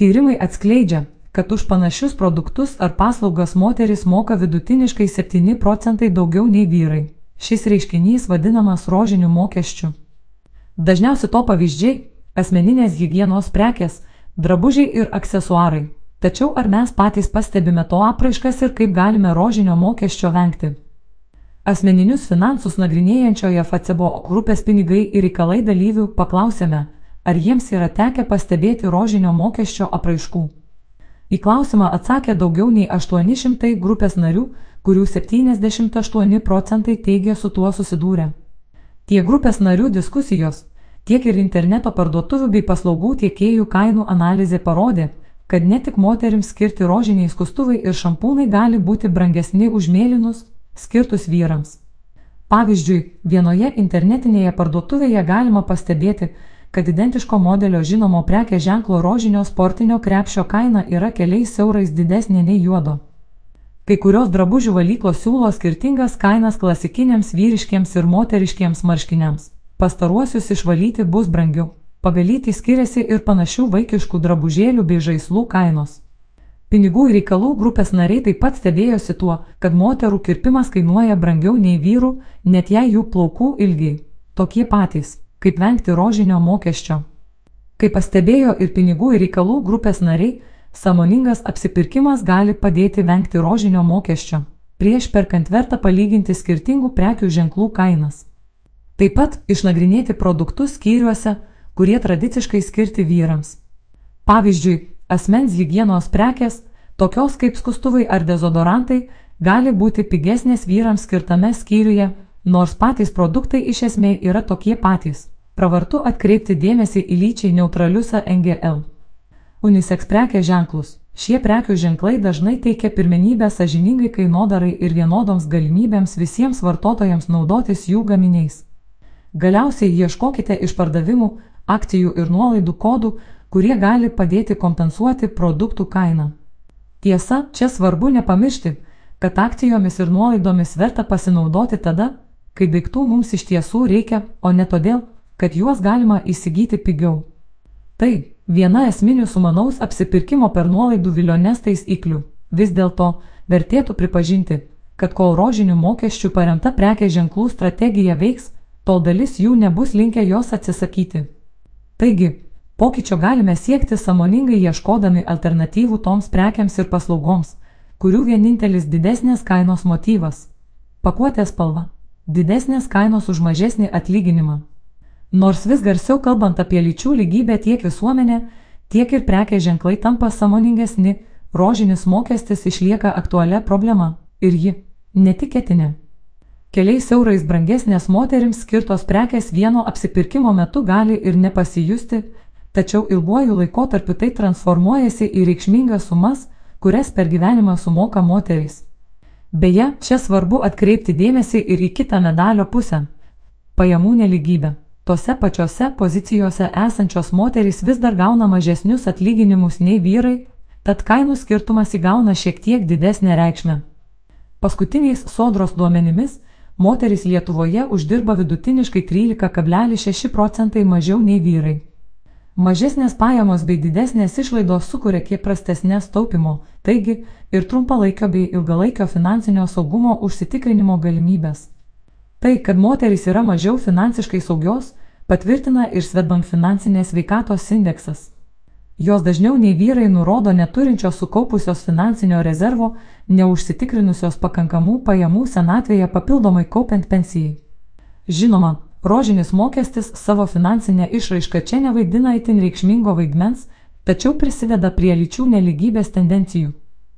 Tyrimai atskleidžia, kad už panašius produktus ar paslaugas moteris moka vidutiniškai 7 procentai daugiau nei vyrai. Šis reiškinys vadinamas rožiniu mokesčiu. Dažniausi to pavyzdžiai - asmeninės hygienos prekės, drabužiai ir aksesuarai. Tačiau ar mes patys pastebime to apraiškas ir kaip galime rožinio mokesčio vengti? Asmeninius finansus nagrinėjančioje FACEBO grupės pinigai ir reikalai dalyvių paklausėme, ar jiems yra tekę pastebėti rožinio mokesčio apraiškų. Į klausimą atsakė daugiau nei 800 grupės narių, kurių 78 procentai teigia su tuo susidūrę. Tie grupės narių diskusijos, tiek ir interneto parduotuvių bei paslaugų tiekėjų kainų analizė parodė, kad ne tik moterims skirti rožiniai skustuvai ir šampūnai gali būti brangesni už mėlynus, skirtus vyrams. Pavyzdžiui, vienoje internetinėje parduotuvėje galima pastebėti, kad identiško modelio žinomo prekės ženklo rožinio sportinio krepšio kaina yra keliais eurais didesnė nei juodo. Kai kurios drabužių valyklos siūlo skirtingas kainas klasikiniams vyriškiems ir moteriškiems marškiniams. Pastaruosius išvalyti bus brangiau. Pagalyti skiriasi ir panašių vaikiškų drabužėlių bei žaislų kainos. Pinigų ir reikalų grupės nariai taip pat stebėjosi tuo, kad moterų kirpimas kainuoja brangiau nei vyrų, net jei jų plaukų ilgiai tokie patys, kaip vengti rožinio mokesčio. Kaip pastebėjo ir pinigų ir reikalų grupės nariai, samoningas apsipirkimas gali padėti vengti rožinio mokesčio. Prieš perkant verta palyginti skirtingų prekių ženklų kainas. Taip pat išnagrinėti produktus skyriuose, kurie tradiciškai skirti vyrams. Pavyzdžiui, Asmens hygienos prekės, tokios kaip skustuvai ar dezodorantai, gali būti pigesnės vyrams skirtame skyriuje, nors patys produktai iš esmės yra tokie patys. Pravartu atkreipti dėmesį į lyčiai neutralius NGL. Unisex prekės ženklus. Šie prekių ženklai dažnai teikia pirmenybę sažiningai kainodarai ir vienodoms galimybėms visiems vartotojams naudotis jų gaminiais. Galiausiai ieškokite išpardavimų, akcijų ir nuolaidų kodų, kurie gali padėti kompensuoti produktų kainą. Tiesa, čia svarbu nepamiršti, kad akcijomis ir nuolaidomis verta pasinaudoti tada, kai daiktų mums iš tiesų reikia, o ne todėl, kad juos galima įsigyti pigiau. Tai viena esminių sumanaus apsipirkimo per nuolaidų vilionės taisyklių. Vis dėlto vertėtų pripažinti, kad kol rožinių mokesčių paremta prekės ženklų strategija veiks, tol dalis jų nebus linkę jos atsisakyti. Taigi, Pokyčio galime siekti samoningai ieškodami alternatyvų toms prekiams ir paslaugoms, kurių vienintelis didesnės kainos motyvas - pakuotės spalva - didesnės kainos už mažesnį atlyginimą. Nors vis garsiau kalbant apie lyčių lygybę tiek visuomenė, tiek ir prekės ženklai tampa samoningesni, rožinis mokestis išlieka aktualią problema ir ji - netiketinė. Keliais eurais brangesnės moterims skirtos prekės vieno apsipirkimo metu gali ir nepasijusti, tačiau ilguoju laikotarpiu tai transformuojasi į reikšmingas sumas, kurias per gyvenimą sumoka moterys. Beje, čia svarbu atkreipti dėmesį ir į kitą medalio pusę - pajamų neligybę. Tose pačiose pozicijose esančios moterys vis dar gauna mažesnius atlyginimus nei vyrai, tad kainų skirtumas įgauna šiek tiek didesnę reikšmę. Paskutiniais sodros duomenimis moterys Lietuvoje uždirba vidutiniškai 13,6 procentai mažiau nei vyrai. Mažesnės pajamos bei didesnės išlaidos sukuria kiek prastesnės taupimo, taigi ir trumpalaikio bei ilgalaikio finansinio saugumo užsitikrinimo galimybės. Tai, kad moterys yra mažiau finansiškai saugios, patvirtina ir Svetbank finansinės veikatos indeksas. Jos dažniau nei vyrai nurodo neturinčios sukaupusios finansinio rezervo, neužsitikrinusios pakankamų pajamų senatvėje papildomai kaupiant pensijai. Žinoma, Rožinis mokestis savo finansinę išraišką čia nevaidina itin reikšmingo vaidmens, tačiau prisideda prie lyčių neligybės tendencijų.